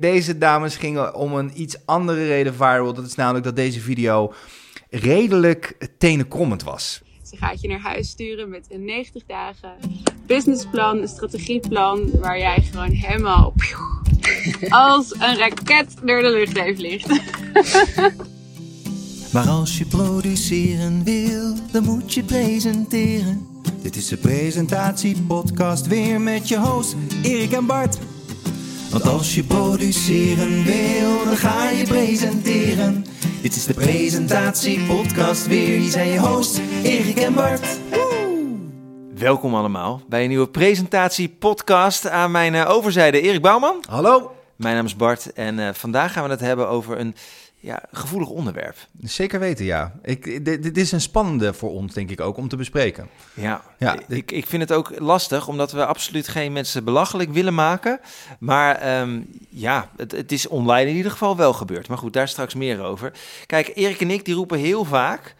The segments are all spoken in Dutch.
Deze dames gingen om een iets andere reden viral. Dat is namelijk dat deze video redelijk tenenkrommend was. Ze gaat je naar huis sturen met een 90 dagen businessplan, een strategieplan, waar jij gewoon helemaal als een raket door de lucht heen vliegt. Maar als je produceren wil, dan moet je presenteren. Dit is de presentatiepodcast weer met je host Erik en Bart. Want als je produceren wil, dan ga je presenteren. Dit is de presentatiepodcast weer. Hier zijn je hosts Erik en Bart. Welkom allemaal bij een nieuwe presentatiepodcast aan mijn eh, overzijde Erik Bouwman. Hallo. Mijn naam is Bart en eh, vandaag gaan we het hebben over een ja, gevoelig onderwerp. Zeker weten, ja. Ik, dit, dit is een spannende voor ons, denk ik ook, om te bespreken. Ja, Ja, ik, ik vind het ook lastig, omdat we absoluut geen mensen belachelijk willen maken. Maar ehm, ja, het, het is online in ieder geval wel gebeurd. Maar goed, daar straks meer over. Kijk, Erik en ik die roepen heel vaak...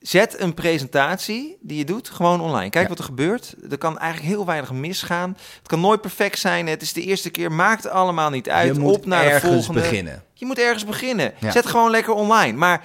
Zet een presentatie die je doet gewoon online. Kijk Ja. wat er gebeurt. Er kan eigenlijk heel weinig misgaan. Het kan nooit perfect zijn. Het is de eerste keer. Maakt allemaal niet uit. je moet Op naar de ergens volgende. beginnen. Je moet ergens beginnen. Ja. Zet gewoon lekker online. Maar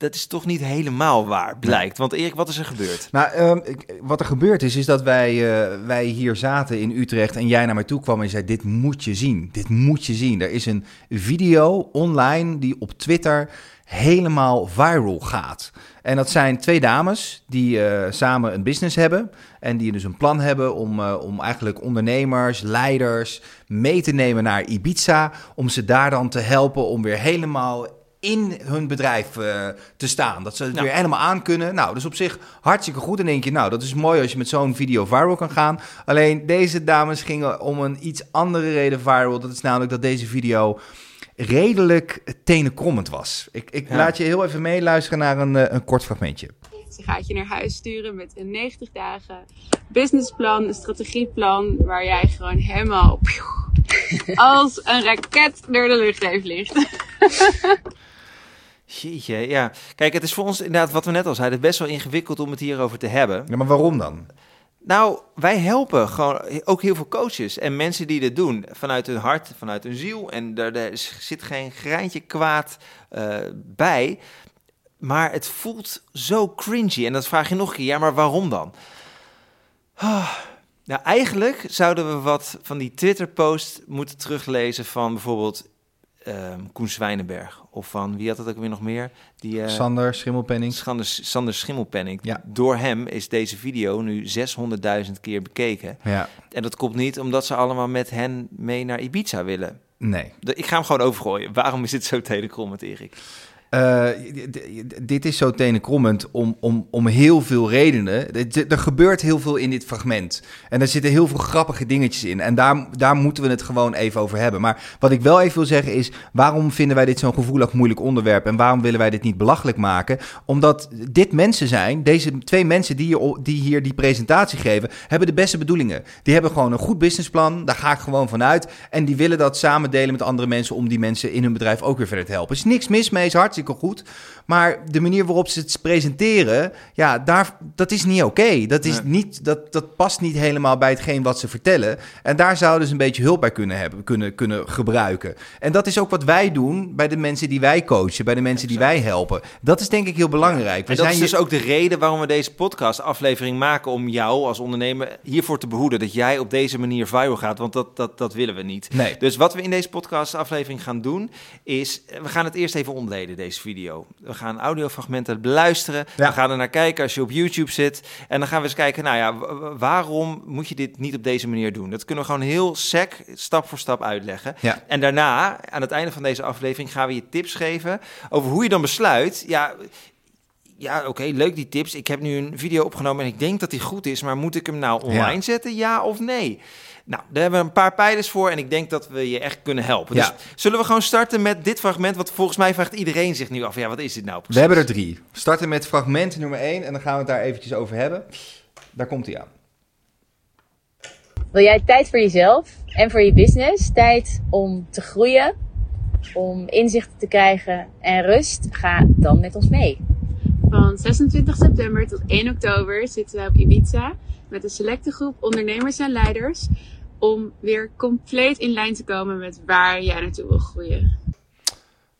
dat is toch niet helemaal waar, blijkt. Want Erik, wat is er gebeurd? Nou, ehm, wat er gebeurd is, is dat wij, eh, wij hier zaten in Utrecht en jij naar mij toe kwam en je zei, dit moet je zien, dit moet je zien. Er is een video online die op Twitter helemaal viral gaat. En dat zijn twee dames die eh, samen een business hebben en die dus een plan hebben om, eh, om eigenlijk ondernemers, leiders mee te nemen naar Ibiza, om ze daar dan te helpen om weer helemaal in hun bedrijf eh, te staan. Dat ze het Ja. weer helemaal aan kunnen. Nou, dus op zich hartstikke goed. En denk je, nou, dat is mooi als je met zo'n video viral kan gaan. Alleen deze dames gingen om een iets andere reden viral. Dat is namelijk dat deze video redelijk tenenkrommend was. Ik, ik Ja. laat je heel even meeluisteren naar een, eh, een kort fragmentje. Ze gaat je naar huis sturen met een 90 dagen businessplan, een strategieplan, waar jij gewoon helemaal als een raket door de lucht heen vliegt. Jeetje, ja. Kijk, het is voor ons inderdaad, wat we net al zeiden, best wel ingewikkeld om het hierover te hebben. Ja, maar waarom dan? Nou, wij helpen gewoon ook heel veel coaches en mensen die dit doen vanuit hun hart, vanuit hun ziel. En er, er zit geen greintje kwaad eh, bij. Maar het voelt zo cringy. En dat vraag je nog een keer, ja, maar waarom dan? Ah, nou, eigenlijk zouden we wat van die Twitter-post moeten teruglezen van bijvoorbeeld ehm Koen Zwijnenberg. Of van, wie had het ook weer nog meer? Die, eh, Sander Schimmelpenning. Sander, Sander Schimmelpenning. Ja. Door hem is deze video nu 600.000 keer bekeken. Ja, En dat komt niet omdat ze allemaal met hen mee naar Ibiza willen. nee. Ik ga hem gewoon overgooien. Waarom is dit zo telecrommend, Erik? Eh, dit is zo tenenkrommend om, om, om heel veel redenen. Er- Er gebeurt heel veel in dit fragment. En er zitten heel veel grappige dingetjes in. En daar, daar moeten we het gewoon even over hebben. Maar wat ik wel even wil zeggen is... waarom vinden wij dit zo'n gevoelig, moeilijk onderwerp? En waarom willen wij dit niet belachelijk maken? Omdat dit mensen zijn, deze twee mensen die hier, die hier die presentatie geven... hebben de beste bedoelingen. Die hebben gewoon een goed businessplan. Daar ga ik gewoon vanuit. En die willen dat samen delen met andere mensen... om die mensen in hun bedrijf ook weer verder te helpen. Er is niks mis mee, is hartstikke goed. Maar de manier waarop ze het presenteren, ja, daar, dat is niet oké. Dat, is Nee. niet, dat, dat past niet helemaal bij hetgeen wat ze vertellen. En daar zouden ze een beetje hulp bij kunnen, hebben, kunnen, kunnen gebruiken. En dat is ook wat wij doen bij de mensen die wij coachen, bij de mensen die wij helpen. Dat is denk ik heel belangrijk. We En dat is zijn dus hier- ook de reden waarom we deze podcast-aflevering maken... om jou als ondernemer hiervoor te behoeden. Dat jij op deze manier viral gaat, want dat, dat, dat willen we niet. Nee. Dus wat we in deze podcast-aflevering gaan doen, is... We gaan het eerst even ontleden, deze video. We gaan audiofragmenten beluisteren. Ja. We gaan er naar kijken als je op YouTube zit. En dan gaan we eens kijken, nou ja, waarom moet je dit niet op deze manier doen? Dat kunnen we gewoon heel sec, stap voor stap uitleggen. Ja. En daarna, aan het einde van deze aflevering, gaan we je tips geven over hoe je dan besluit. Ja, ja, oké, leuk die tips. Ik heb nu een video opgenomen en ik denk dat die goed is, maar moet ik hem nou online Ja. zetten, ja of nee? Nou, daar hebben we een paar pijlers voor en ik denk dat we je echt kunnen helpen. Ja. Dus zullen we gewoon starten met dit fragment, want volgens mij vraagt iedereen zich nu af, ja, wat is dit nou precies? We hebben er drie. We starten met fragment nummer één en dan gaan we het daar eventjes over hebben. Daar komt hij aan. Wil jij tijd voor jezelf en voor je business? Tijd om te groeien, om inzichten te krijgen en rust? Ga dan met ons mee. Van 26 september tot 1 oktober zitten wij op Ibiza met een selecte groep ondernemers en leiders om weer compleet in lijn te komen met waar jij naartoe wil groeien?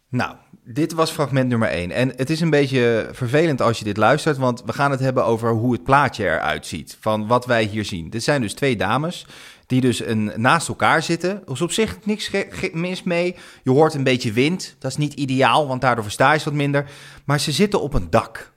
Nou, dit was fragment nummer 1. En het is een beetje vervelend als je dit luistert, want we gaan het hebben over hoe het plaatje eruit ziet. Van wat wij hier zien. Dit zijn dus twee dames die dus een, naast elkaar zitten. Er is op zich niks mis mee. Je hoort een beetje wind. Dat is niet ideaal, want daardoor versta je ze wat minder. Maar ze zitten op een dak.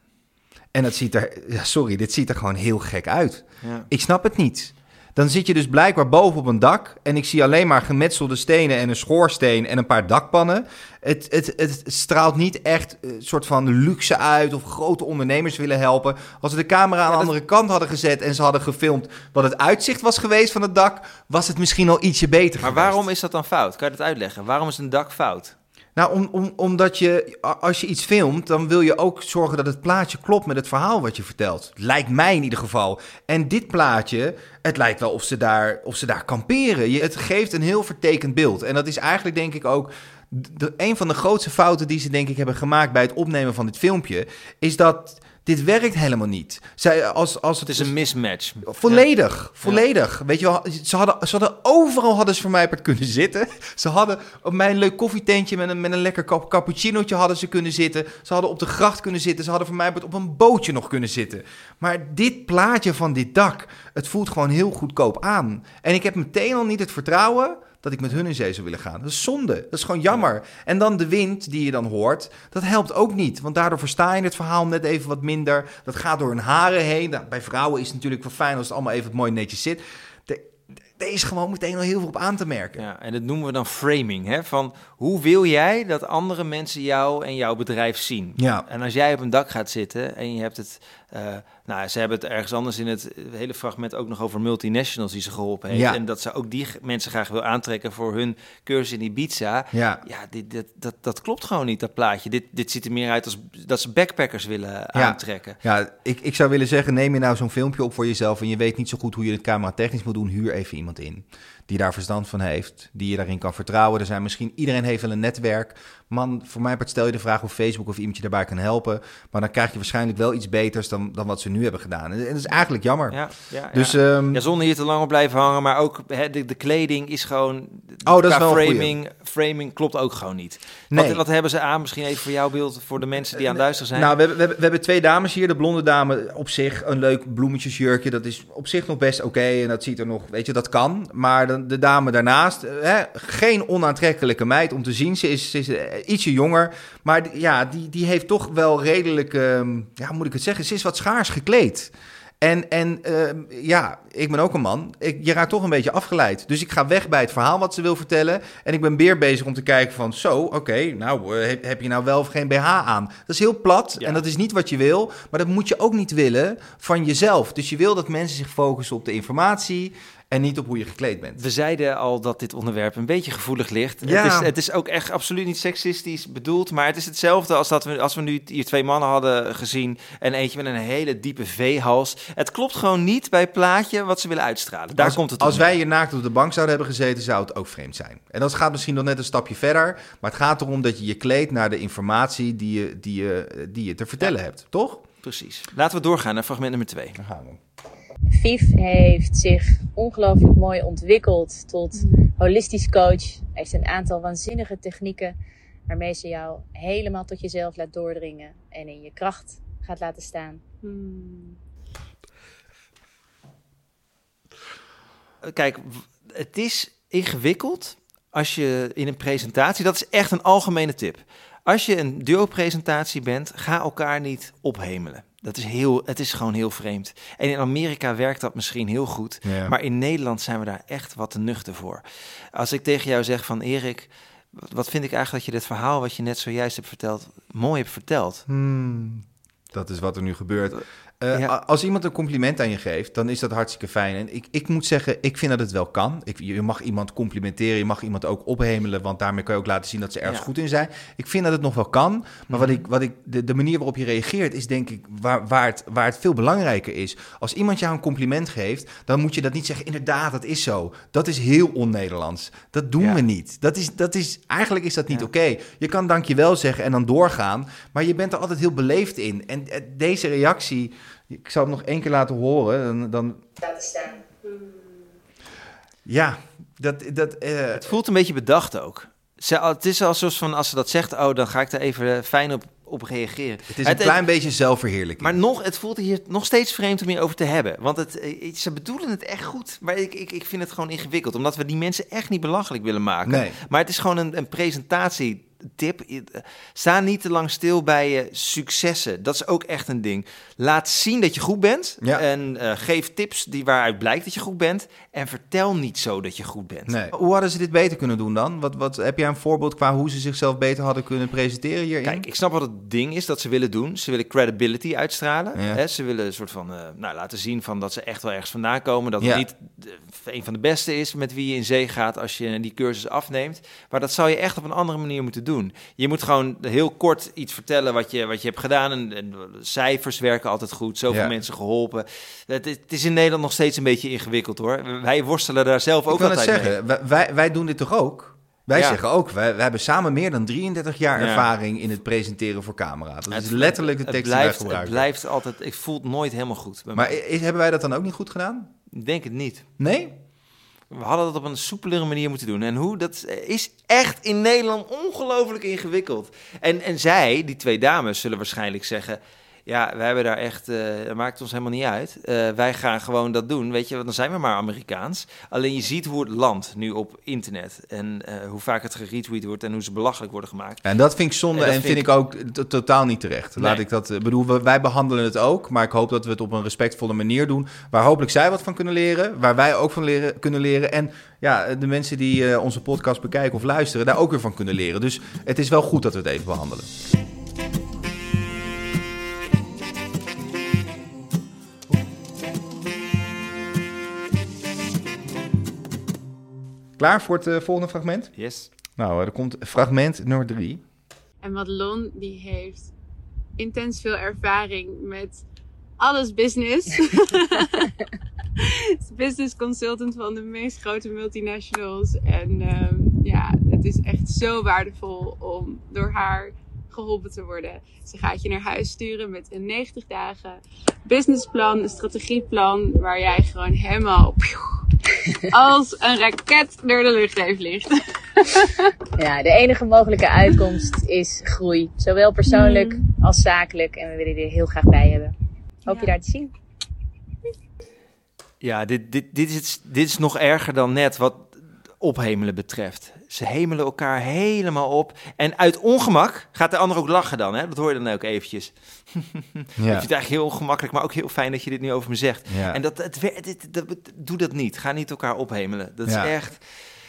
En dat ziet er, ja, sorry, dit ziet er gewoon heel gek uit. Ja. Ik snap het niet. Dan zit je dus blijkbaar boven op een dak en ik zie alleen maar gemetselde stenen en een schoorsteen en een paar dakpannen. Het, het, het straalt niet echt een soort van luxe uit of grote ondernemers willen helpen. Als ze de camera aan de dat- andere kant hadden gezet en ze hadden gefilmd wat het uitzicht was geweest van het dak, was het misschien al ietsje beter Maar geweest. waarom is dat dan fout? Kan je dat uitleggen? Waarom is een dak fout? Nou, om, om, omdat je, als je iets filmt, dan wil je ook zorgen dat het plaatje klopt met het verhaal wat je vertelt. Lijkt mij in ieder geval. En dit plaatje, het lijkt wel of ze daar, of ze daar kamperen. Je, het geeft een heel vertekend beeld. En dat is eigenlijk denk ik ook de, een van de grootste fouten die ze denk ik hebben gemaakt bij het opnemen van dit filmpje, is dat dit werkt helemaal niet. Zij, als, als Het is een mismatch. Volledig, volledig. Weet je wel, ze hadden, ze hadden overal hadden ze voor mij kunnen zitten. Ze hadden op mijn leuk koffietentje met een, met een lekker cap- cappuccinootje hadden ze kunnen zitten. Ze hadden op de gracht kunnen zitten. Ze hadden voor mij op een bootje nog kunnen zitten. Maar dit plaatje van dit dak, het voelt gewoon heel goedkoop aan. En ik heb meteen al niet het vertrouwen dat ik met hun in zee zou willen gaan. Dat is zonde. Dat is gewoon jammer. En dan de wind die je dan hoort, dat helpt ook niet. Want daardoor versta je het verhaal net even wat minder. Dat gaat door hun haren heen. Nou, bij vrouwen is het natuurlijk wel fijn als het allemaal even mooi netjes zit. Is gewoon meteen al heel veel op aan te merken. Ja, en dat noemen we dan framing. Hè? Van hoe wil jij dat andere mensen jou en jouw bedrijf zien? Ja. En als jij op een dak gaat zitten en je hebt het... eh, nou, ze hebben het ergens anders in het hele fragment ook nog over multinationals die ze geholpen heeft. Ja. En dat ze ook die mensen graag wil aantrekken voor hun cursus in Ibiza. Ja. Ja, dit, dit, dat, dat klopt gewoon niet, dat plaatje. Dit, dit ziet er meer uit als dat ze backpackers willen aantrekken. Ja, ik, ik zou willen zeggen, neem je nou zo'n filmpje op voor jezelf en je weet niet zo goed hoe je het camera technisch moet doen, huur even iemand in die daar verstand van heeft, die je daarin kan vertrouwen. Er zijn misschien, iedereen heeft wel een netwerk. Man, voor mij stel je de vraag of Facebook of iemand je daarbij kan helpen, maar dan krijg je waarschijnlijk wel iets beters dan, dan wat ze nu hebben gedaan. En dat is eigenlijk jammer. Ja, ja, Dus, ja. ehm, ja, zonder hier te lang op blijven hangen, maar ook hè, de, de kleding is gewoon. Oh, dat is wel framing, framing klopt ook gewoon niet. Nee. Wat, wat hebben ze aan? Misschien even voor jouw beeld, voor de mensen die aan het luisteren zijn. Nou, we hebben, we, hebben, we hebben twee dames hier. De blonde dame op zich, een leuk bloemetjesjurkje. Dat is op zich nog best oké. en dat ziet er nog, weet je, dat kan. Maar de, de dame daarnaast, eh, hè, geen onaantrekkelijke meid om te zien. Ze is, ze is eh, ietsje jonger. Maar ja, die, die heeft toch wel redelijk, ehm, ja, moet ik het zeggen? Ze is wat schaars gekleed. En, en ehm, ja, ik ben ook een man. Ik, je raakt toch een beetje afgeleid. Dus ik ga weg bij het verhaal wat ze wil vertellen. En ik ben weer bezig om te kijken van... Zo, oké, nou, eh, heb, heb je nou wel of geen BH aan? Dat is heel plat Ja. en dat is niet wat je wil. Maar dat moet je ook niet willen van jezelf. Dus je wil dat mensen zich focussen op de informatie... en niet op hoe je gekleed bent. We zeiden al dat dit onderwerp een beetje gevoelig ligt. Ja. Het, is, het is ook echt absoluut niet seksistisch bedoeld, maar het is hetzelfde als dat we, als we nu hier twee mannen hadden gezien en eentje met een hele diepe V-hals. Het klopt gewoon niet bij het plaatje wat ze willen uitstralen. Daar als, komt het Als wij hier naakt op de bank zouden hebben gezeten, zou het ook vreemd zijn. En dat gaat misschien nog net een stapje verder. Maar het gaat erom dat je je kleedt naar de informatie die je, die je, die je te vertellen hebt, toch? Precies. Laten we doorgaan naar fragment nummer twee. Daar gaan we. Vief heeft zich ongelooflijk mooi ontwikkeld tot holistisch coach. Hij heeft een aantal waanzinnige technieken waarmee ze jou helemaal tot jezelf laat doordringen en in je kracht gaat laten staan. Hmm. Kijk, het is ingewikkeld als je in een presentatie, dat is echt een algemene tip. Als je een duo-presentatie bent, ga elkaar niet ophemelen. Dat is heel, het is gewoon heel vreemd. En in Amerika werkt dat misschien heel goed. Ja. Maar in Nederland zijn we daar echt wat te nuchter voor. Als ik tegen jou zeg van Erik, wat- vind ik eigenlijk dat je dit verhaal wat je net zojuist hebt verteld, mooi hebt verteld. Hmm, dat is wat er nu gebeurt. Eh, Ja. Als iemand een compliment aan je geeft, dan is dat hartstikke fijn. En ik, ik moet zeggen, ik vind dat het wel kan. Ik, je mag iemand complimenteren, je mag iemand ook ophemelen, want daarmee kan je ook laten zien dat ze ergens Ja. goed in zijn. Ik vind dat het nog wel kan, maar wat Mhm. ik, wat ik, de, de manier waarop je reageert is denk ik waar, waar, het, waar het veel belangrijker is. Als iemand jou een compliment geeft, dan moet je dat niet zeggen, inderdaad, dat is zo. Dat is heel on-Nederlands. Dat doen Ja. we niet. Dat is, dat is, eigenlijk is dat niet oké. Je kan dankjewel zeggen en dan doorgaan, maar je bent er altijd heel beleefd in. En eh, deze reactie, ik zal het nog één keer laten horen, dan, dan Laten staan. Ja, dat... dat eh, Het voelt een beetje bedacht ook. Ze, het is alsof van als ze dat zegt, oh, dan ga ik daar even eh, fijn op, op reageren. het is een klein beetje zelfverheerlijking. Maar nog, het voelt hier nog steeds vreemd om hierover te hebben. Want het, eh, ze bedoelen het echt goed. Maar ik, ik, ik vind het gewoon ingewikkeld. Omdat we die mensen echt niet belachelijk willen maken. Nee. Maar het is gewoon een, een presentatie tip. Sta niet te lang stil bij je successen. Dat is ook echt een ding. Laat zien dat je goed bent. Ja. En eh, geef tips die waaruit blijkt dat je goed bent. En vertel niet zo dat je goed bent. Nee. Hoe hadden ze dit beter kunnen doen dan? Wat, wat, heb jij een voorbeeld qua hoe ze zichzelf beter hadden kunnen presenteren hierin? Kijk, ik snap wat het ding is dat ze willen doen. Ze willen credibility uitstralen. Ja. Hè? Ze willen een soort van, eh, nou, laten zien van dat ze echt wel ergens vandaan komen. Dat Ja. niet een van de beste is met wie je in zee gaat als je die cursus afneemt. Maar dat zou je echt op een andere manier moeten doen. Je moet gewoon heel kort iets vertellen wat je, wat je hebt gedaan. En, en cijfers werken altijd goed. Zoveel Ja. mensen geholpen. Het, is- het is in Nederland nog steeds een beetje ingewikkeld hoor. Wij worstelen daar zelf ik ook het altijd mee. zeggen, wij, wij, wij doen dit toch ook? Wij Ja. zeggen ook, wij, wij hebben samen meer dan 33 jaar Ja. ervaring in het presenteren voor camera. Dat is Het- letterlijk de het tekst blijft, die wij Het blijft altijd, ik voel het nooit helemaal goed. bij Maar is, hebben wij dat dan ook niet goed gedaan? Ik denk het niet. Nee? We hadden dat op een soepelere manier moeten doen. En hoe, dat is echt in Nederland ongelooflijk ingewikkeld. En, en zij, die twee dames, zullen waarschijnlijk zeggen... Ja, wij hebben daar echt, eh dat maakt ons helemaal niet uit. Eh, wij gaan gewoon dat doen. Weet je, want dan zijn we maar Amerikaans. Alleen je ziet hoe het landt nu op internet. En eh, hoe vaak het geretweet wordt en hoe ze belachelijk worden gemaakt. En dat vind ik zonde En vind vind ik ook totaal niet terecht. Laat ik dat, bedoel, wij behandelen het ook, maar ik hoop dat we het op een respectvolle manier doen, waar hopelijk zij wat van kunnen leren, waar wij ook van leren, kunnen leren en ja, de mensen die onze podcast bekijken of luisteren, daar ook weer van kunnen leren. Dus het is wel goed dat we het even behandelen. Klaar voor het eh, volgende fragment? Yes. Nou, er komt fragment nummer drie. En Madelon die heeft intens veel ervaring met alles business. Is business consultant van de meest grote multinationals. En ehm, ja, het is echt zo waardevol om door haar geholpen te worden. Ze gaat je naar huis sturen met een 90 dagen businessplan, een strategieplan, waar jij gewoon helemaal als een raket door de lucht heen vliegt. Ja, de enige mogelijke uitkomst is groei. Zowel persoonlijk als zakelijk. En we willen je er heel graag bij hebben. Hoop je daar te zien. Ja, dit, dit, dit, is, dit is nog erger dan net wat ophemelen betreft. Ze hemelen elkaar helemaal op. En uit ongemak gaat de ander ook lachen dan. Hè? Dat hoor je dan ook eventjes. Ik vind het eigenlijk heel ongemakkelijk, maar ook heel fijn dat je dit nu over me zegt. Ja. En dat, het, dit, dat, doe dat niet. Ga niet elkaar ophemelen. Dat Ja. is echt...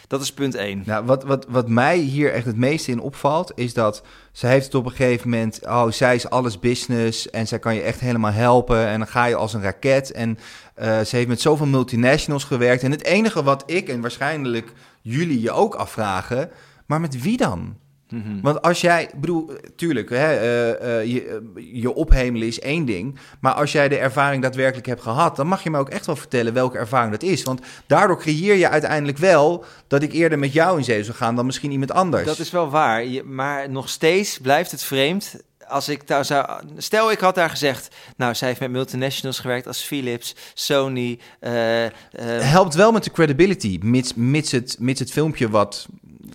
Dat is punt één. Nou, wat, wat, wat mij hier echt het meeste in opvalt, is dat ze heeft het op een gegeven moment, oh, zij is alles business en zij kan je echt helemaal helpen en dan ga je als een raket. En eh, ze heeft met zoveel multinationals gewerkt. En het enige wat ik en waarschijnlijk jullie je ook afvragen, maar met wie dan? Mhm. Want als jij, bedoel, tuurlijk, hè, eh, eh, je, eh, je ophemelen is één ding. Maar als jij de ervaring daadwerkelijk hebt gehad, dan mag je me ook echt wel vertellen welke ervaring dat is. Want daardoor creëer je uiteindelijk wel dat ik eerder met jou in zee zou gaan dan misschien iemand anders. Dat is wel waar. Je- maar nog steeds blijft het vreemd. Als ik daar zou. Stel, ik had daar gezegd. Nou, zij heeft met multinationals gewerkt als Philips, Sony. eh, eh, helpt wel met de credibility, mits, mits, het, mits het filmpje wat,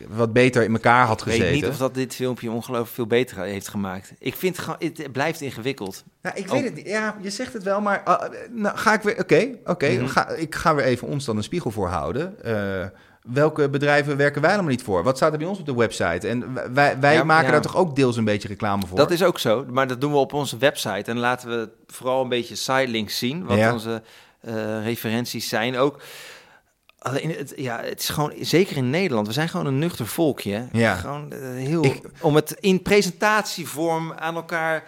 wat beter in elkaar had ik gezeten. weet niet of dat dit filmpje ongelooflijk veel beter heeft gemaakt. Ik vind het gewoon. Het blijft ingewikkeld. Ja, ik Oh. weet het niet. Ja, je zegt het wel, maar uh, nou, ga ik weer. Oké, oké. Mhm. ga, ik ga weer even ons dan een spiegel voorhouden. Eh welke bedrijven werken wij helemaal niet voor? Wat staat er bij ons op de website? En wij- wij, Ja, maken ja. daar toch ook deels een beetje reclame voor? Dat is ook zo. Maar dat doen we op onze website. En laten we vooral een beetje sidelinks zien. Wat Ja. onze eh, referenties zijn ook. Alleen, het, ja, het is gewoon, zeker in Nederland, we zijn gewoon een nuchter volkje. hè. Ja. Gewoon eh, heel, Ik- om het in presentatievorm aan elkaar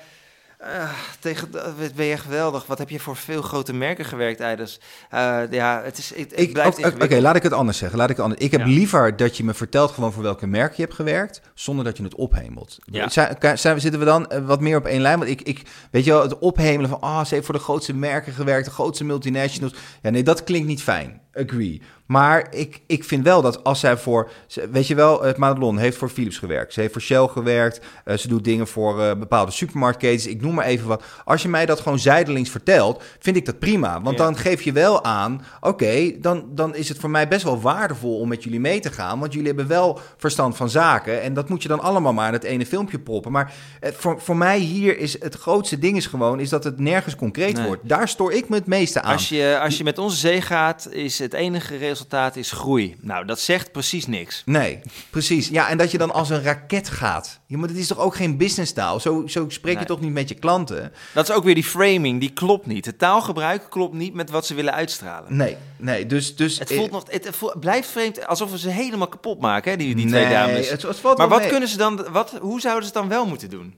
eh, tegen, wat ben je geweldig. Wat heb je voor veel grote merken gewerkt, Eiders? Eh, ja, het, is, het, het Ik, blijft oké, laat ik het anders zeggen. Laat ik, het anders. ik heb Ja. liever dat je me vertelt gewoon voor welke merk je hebt gewerkt, zonder dat je het ophemelt. Ja. Zijn, zijn, zitten we dan eh, wat meer op één lijn? Want ik, ik weet je wel, het ophemelen van, ah, ze heeft voor de grootste merken gewerkt, de grootste multinationals. Ja, nee, dat klinkt niet fijn. Agree. Maar ik, ik vind wel dat als zij voor... Weet je wel, het Madelon heeft voor Philips gewerkt. Ze heeft voor Shell gewerkt. eh, ze doet dingen voor eh, bepaalde supermarktketens. Ik noem maar even wat. Als je mij dat gewoon zijdelings vertelt, vind ik dat prima. Want Ja. dan geef je wel aan... Oké, dan, dan is het voor mij best wel waardevol om met jullie mee te gaan. Want jullie hebben wel verstand van zaken. En dat moet je dan allemaal maar in het ene filmpje proppen. Maar eh, voor, voor mij hier is het grootste ding is gewoon... is dat het nergens concreet Nee. wordt. Daar stoor ik me het meeste aan. Als je, als je met onze zee gaat, is het enige resultaat is groei. Nou, dat zegt precies niks. Nee, precies. Ja, en dat je dan als een raket gaat. Ja, maar dat is toch ook geen businesstaal? Zo, zo spreek je Nee. toch niet met je klanten? Dat is ook weer die framing, die klopt niet. Het taalgebruik klopt niet met wat ze willen uitstralen. Nee, nee. Dus, dus Het, voelt nog, het, voelt- blijft vreemd, alsof we ze helemaal kapot maken, hè, die, die twee Nee, dames. Het, het valt maar wat mee. kunnen ze dan, wat, hoe zouden ze het dan wel moeten doen?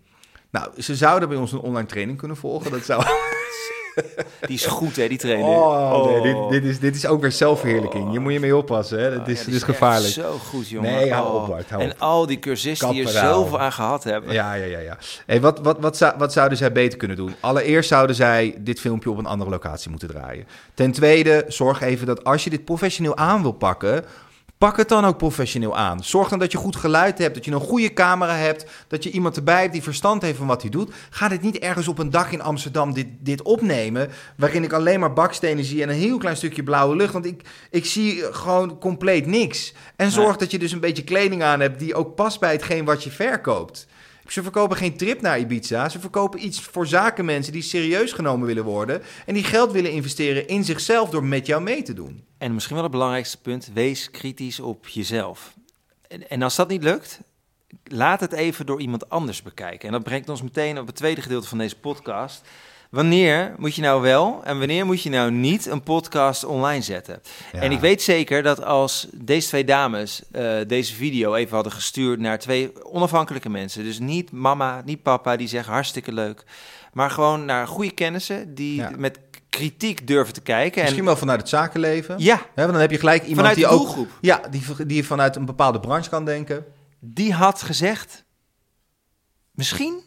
Nou, ze zouden bij ons een online training kunnen volgen. Dat zou... Die is goed, hè, die trainer. Oh, nee, dit, dit, is, dit is ook weer zelfverheerlijking. Je moet je mee oppassen, hè. Dat Oh, is, ja, dit is gevaarlijk. Zo goed, jongen. Nee, hou Oh. op, Bart, hou En op. al die cursisten die er zoveel aan gehad hebben. Ja, ja, ja, ja. Hey, wat, wat, wat, zou, wat zouden zij beter kunnen doen? Allereerst zouden zij dit filmpje op een andere locatie moeten draaien. Ten tweede, zorg even dat als je dit professioneel aan wil pakken, pak het dan ook professioneel aan. Zorg dan dat je goed geluid hebt, dat je een goede camera hebt, dat je iemand erbij hebt die verstand heeft van wat hij doet. Ga dit niet ergens op een dak in Amsterdam dit, dit opnemen, waarin ik alleen maar bakstenen zie en een heel klein stukje blauwe lucht. Want ik, ik zie gewoon compleet niks. En zorg Nee. dat je dus een beetje kleding aan hebt die ook past bij hetgeen wat je verkoopt. Ze verkopen geen trip naar Ibiza. Ze verkopen iets voor zakenmensen die serieus genomen willen worden. En die geld willen investeren in zichzelf door met jou mee te doen. En misschien wel het belangrijkste punt, wees kritisch op jezelf. En, en als dat niet lukt, laat het even door iemand anders bekijken. En dat brengt ons meteen op het tweede gedeelte van deze podcast. Wanneer moet je nou wel en wanneer moet je nou niet een podcast online zetten? Ja. En ik weet zeker dat als deze twee dames eh, deze video even hadden gestuurd naar twee onafhankelijke mensen, dus niet mama, niet papa, die zeggen hartstikke leuk, maar gewoon naar goede kennissen die Ja. met kritiek durven te kijken. Misschien en, wel vanuit het zakenleven. ja, want dan heb je gelijk iemand vanuit die ook. Ja, die, die vanuit een bepaalde branche kan denken. die had gezegd: Misschien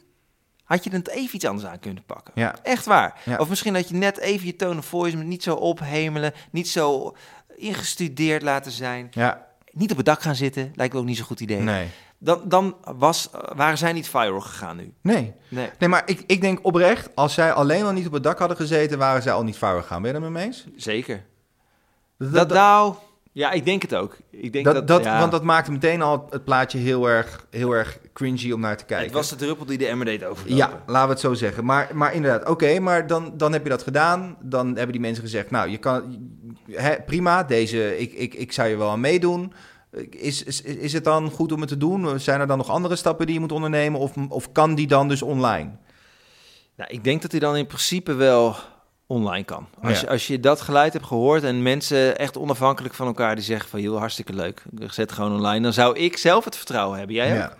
had je het even iets anders aan kunnen pakken. Ja. Echt waar. Ja. Of misschien had je net even je tone of voice niet zo ophemelen, niet zo ingestudeerd laten zijn. Ja, Niet op het dak gaan zitten, lijkt me ook niet zo'n goed idee. nee. Dan, dan was, waren zij niet viral gegaan nu. Nee. Nee. Nee, maar ik, ik denk oprecht, als zij alleen al niet op het dak hadden gezeten, waren zij al niet viral gegaan. Ben je het met me eens? Zeker. Dat, Dat, nou, ja, ik denk het ook. Ik denk dat, dat, dat- ja, Want dat maakte meteen al het plaatje heel erg, heel erg cringy om naar te kijken. het was de druppel die de emmer deed overlopen. Ja, laten we het zo zeggen. Maar, maar inderdaad, oké, maar dan, dan heb je dat gedaan. Dan hebben die mensen gezegd, nou, je kan, hè, prima, deze, ik, ik, ik zou je wel aan meedoen. Is, is, is het dan goed om het te doen? Zijn er dan nog andere stappen die je moet ondernemen? Of, of kan die dan dus online? Nou, ik denk dat hij dan in principe wel online kan. Als, Ja. als je dat geluid hebt gehoord en mensen echt onafhankelijk van elkaar die zeggen van joh, hartstikke leuk, zet gewoon online, dan zou ik zelf het vertrouwen hebben. Jij ook? Ja,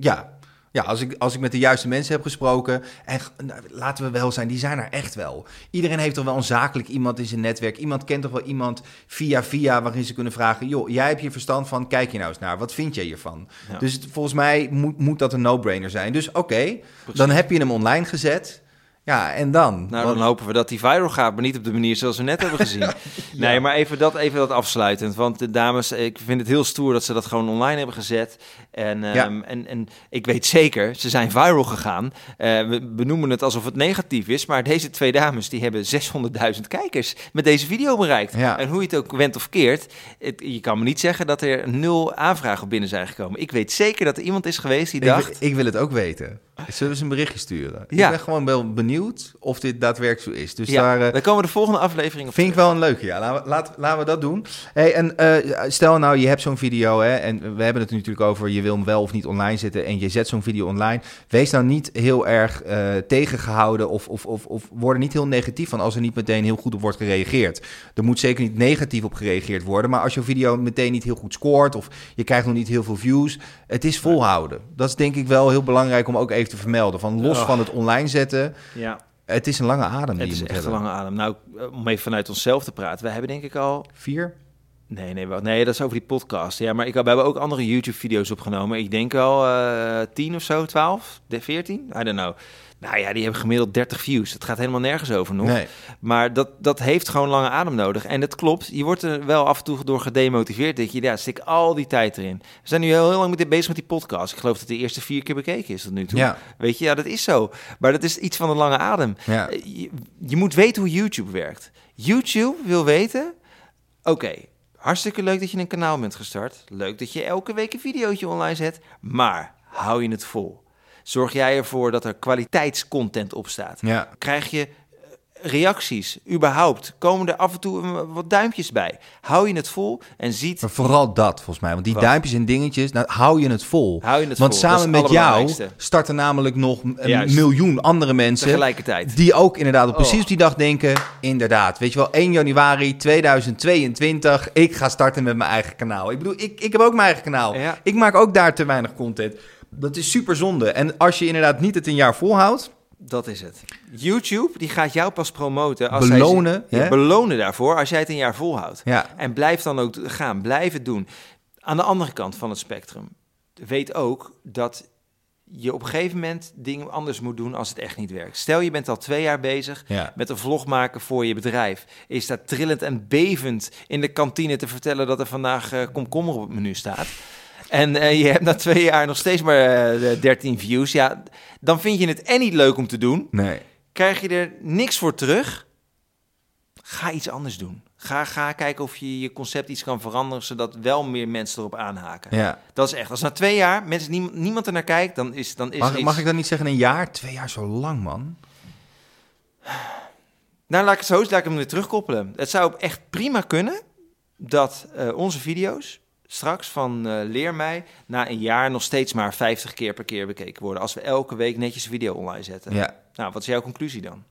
ja. Ja als, ik, als ik met de juiste mensen heb gesproken. En nou, laten we wel zijn, die zijn er echt wel. Iedereen heeft toch wel een zakelijk iemand in zijn netwerk. Iemand kent toch wel iemand via via waarin ze kunnen vragen: joh, jij hebt hier verstand van, kijk je nou eens naar. Wat vind jij hiervan? Ja. Dus het- volgens mij moet, moet dat een no-brainer zijn. Dus oké, dan heb je hem online gezet. Ja, en dan? Nou, dan hopen we dat die viral gaat, maar niet op de manier zoals we net hebben gezien. Nee, maar even dat, even dat afsluitend. Want de dames, ik vind het heel stoer dat ze dat gewoon online hebben gezet. En, ehm, en, en ik weet zeker, ze zijn viral gegaan. Eh, we benoemen het alsof het negatief is, maar deze twee dames die hebben 600.000 kijkers met deze video bereikt. Ja. En hoe je het ook went of keert, het- je kan me niet zeggen dat er nul aanvragen binnen zijn gekomen. Ik weet zeker dat er iemand is geweest die ik, dacht... wil- ik wil het ook weten. Zullen we ze een berichtje sturen? Ja. Ik ben gewoon wel benieuwd of dit daadwerkelijk zo is. Dus ja, daar, eh, komen we de volgende aflevering op Vind ik wel een leuke, ja. Laten laten we dat doen. Hey, en eh, stel nou, je hebt zo'n video, hè, en we hebben het natuurlijk over je wil hem wel of niet online zetten en je zet zo'n video online. Wees nou niet heel erg eh, tegengehouden of, of, of, of word er niet heel negatief van als er niet meteen heel goed op wordt gereageerd. Er moet zeker niet negatief op gereageerd worden, maar als je video meteen niet heel goed scoort of je krijgt nog niet heel veel views, het is volhouden. Dat is denk ik wel heel belangrijk om ook even te vermelden. Van los Oh. van het online zetten, Ja. Het is een lange adem die Het je is echt een lange adem. Nou, eh, om even vanuit onszelf te praten. We hebben denk ik al Vier? Nee, nee, wat, nee, dat is over die podcast. Ja, maar ik, we hebben ook andere YouTube-video's opgenomen. Ik denk wel eh 10 of zo, 12, de 14, I don't know. Nou ja, die hebben gemiddeld 30 views. Het gaat helemaal nergens over nog. Nee. Maar dat, dat heeft gewoon lange adem nodig. En het klopt, je wordt er wel af en toe door gedemotiveerd. Denk je, ja, stik al die tijd erin. We zijn nu heel, heel lang met dit bezig met die podcast. Ik geloof dat de eerste vier keer bekeken is tot nu toe. Ja. Weet je, ja, dat is zo. Maar dat is iets van een lange adem. Ja. Eh, Je, je moet weten hoe YouTube werkt. YouTube wil weten, oké, hartstikke leuk dat je een kanaal bent gestart. Leuk dat je elke week een videootje online zet. Maar hou je het vol? Zorg jij ervoor dat er kwaliteitscontent op staat? Ja. Krijg je eh, reacties, überhaupt? Komen er af en toe eh, wat duimpjes bij? Hou je het vol en ziet... Maar vooral dat, volgens mij. Want die Wat? duimpjes en dingetjes, nou, hou je het vol. Hou je het Want vol, samen met jou starten namelijk nog een Juist. miljoen andere mensen... Tegelijkertijd. Die ook inderdaad op precies Oh. op die dag denken, inderdaad. Weet je wel, 1 januari 2022, ik ga starten met mijn eigen kanaal. Ik bedoel, ik, ik heb ook mijn eigen kanaal. Ja. Ik maak ook daar te weinig content. Dat is super zonde. En als je inderdaad niet het een jaar volhoudt, Dat is het. YouTube die gaat jou pas promoten als Belonen, hè? belonen daarvoor als jij het een jaar volhoudt. ja, En blijf dan ook gaan, blijf het doen. Aan de andere kant van het spectrum, weet ook dat je op een gegeven moment dingen anders moet doen als het echt niet werkt. Stel je bent al twee jaar bezig ja. met een vlog maken voor je bedrijf. Is dat trillend en bevend in de kantine te vertellen dat er vandaag eh, komkommer op het menu staat. En eh, je hebt na twee jaar nog steeds maar eh, de 13 views. Ja, dan vind je het en niet leuk om te doen. Nee. Krijg je er niks voor terug? Ga iets anders doen. Ga, ga kijken of je je concept iets kan veranderen, zodat wel meer mensen erop aanhaken. Ja. Dat is echt. Als na twee jaar mensen, niemand, niemand er naar kijkt, dan is, dan is Mag, iets- mag ik dan niet zeggen een jaar? Twee jaar zo lang, man. Nou, laat ik het zo eens, laat ik hem weer terugkoppelen. Het zou echt prima kunnen dat eh, onze video's straks van eh, Leer mij na een jaar nog steeds maar 50 keer per keer bekeken worden. Als we elke week netjes een video online zetten. Ja. Nou, wat is jouw conclusie dan?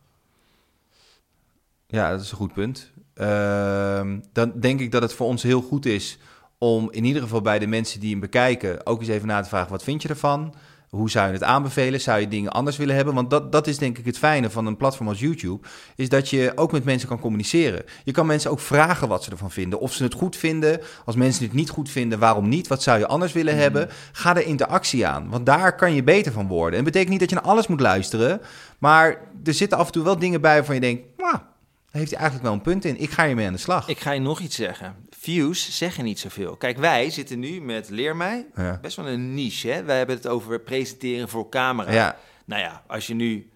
Ja, dat is een goed punt. Ehm, dan denk ik dat het voor ons heel goed is om in ieder geval bij de mensen die hem bekijken ook eens even na te vragen: wat vind je ervan? Hoe zou je het aanbevelen? Zou je dingen anders willen hebben? Want dat, dat is denk ik het fijne van een platform als YouTube. Is dat je ook met mensen kan communiceren. Je kan mensen ook vragen wat ze ervan vinden. Of ze het goed vinden. Als mensen het niet goed vinden, waarom niet? Wat zou je anders willen hebben? Ga er interactie aan. Want daar kan je beter van worden. En dat betekent niet dat je naar alles moet luisteren. Maar er zitten af en toe wel dingen bij waarvan je denkt... Nou, daar heeft hij eigenlijk wel een punt in. Ik ga hiermee aan de slag. Ik ga je nog iets zeggen. Views zeggen niet zoveel. Kijk, wij zitten nu met Leer mij. Ja. Best wel een niche, hè? Wij hebben het over presenteren voor camera. Ja, Nou ja, als je nu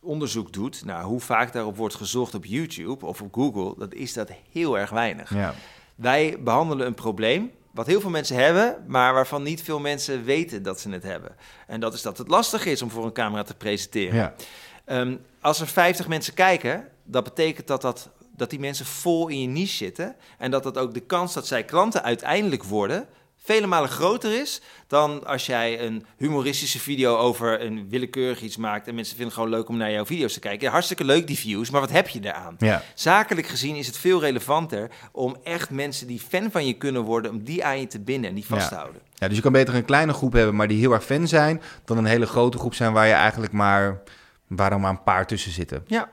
onderzoek doet naar hoe vaak daarop wordt gezocht op YouTube of op Google, dan is dat heel erg weinig. ja. Wij behandelen een probleem wat heel veel mensen hebben, maar waarvan niet veel mensen weten dat ze het hebben. En dat is dat het lastig is om voor een camera te presenteren. ja. Ehm, als er 50 mensen kijken, dat betekent dat, dat, dat die mensen vol in je niche zitten. En dat dat ook de kans dat zij klanten uiteindelijk worden, vele malen groter is dan als jij een humoristische video over een willekeurig iets maakt. En mensen vinden het gewoon leuk om naar jouw video's te kijken. Ja, hartstikke leuk die views, maar wat heb je daaraan? ja. Zakelijk gezien is het veel relevanter om echt mensen die fan van je kunnen worden, om die aan je te binden en die vast te Ja. houden. Ja, dus je kan beter een kleine groep hebben, maar die heel erg fan zijn, dan een hele grote groep zijn waar je eigenlijk maar, waar er maar een paar tussen zitten. Ja,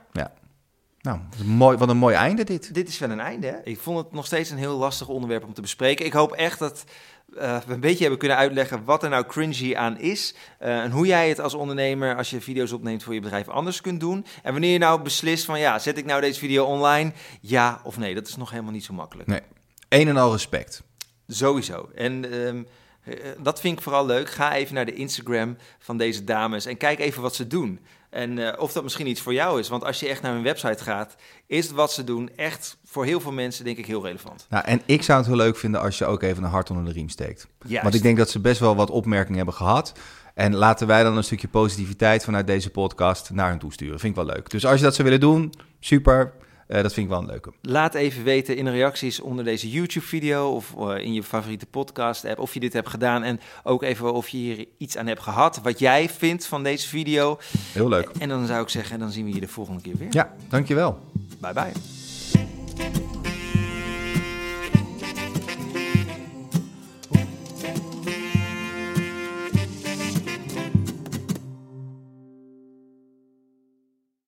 Nou, wat een mooi, wat een mooi einde dit. dit is wel een einde. Hè? Ik vond het nog steeds een heel lastig onderwerp om te bespreken. Ik hoop echt dat eh, we een beetje hebben kunnen uitleggen wat er nou cringy aan is. eh, en hoe jij het als ondernemer, als je video's opneemt voor je bedrijf, anders kunt doen. En wanneer je nou beslist van ja, zet ik nou deze video online? Ja of nee, dat is nog helemaal niet zo makkelijk. Nee. Een en al respect. Sowieso. En ehm, eh, dat vind ik vooral leuk. Ga even naar de Instagram van deze dames en kijk even wat ze doen. En eh, of dat misschien iets voor jou is. Want als je echt naar hun website gaat, is wat ze doen echt voor heel veel mensen denk ik heel relevant. Nou, en ik zou het heel leuk vinden als je ook even een hart onder de riem steekt. Juist. Want ik denk dat ze best wel wat opmerkingen hebben gehad. En laten wij dan een stukje positiviteit vanuit deze podcast naar hen toesturen. Vind ik wel leuk. Dus als je dat zou willen doen, super. Eh, dat vind ik wel een leuke. Laat even weten in de reacties onder deze YouTube-video of eh, in je favoriete podcast-app of je dit hebt gedaan. En ook even of je hier iets aan hebt gehad, wat jij vindt van deze video. Heel leuk. En dan zou ik zeggen, dan zien we je de volgende keer weer. Ja, dankjewel. Bye bye.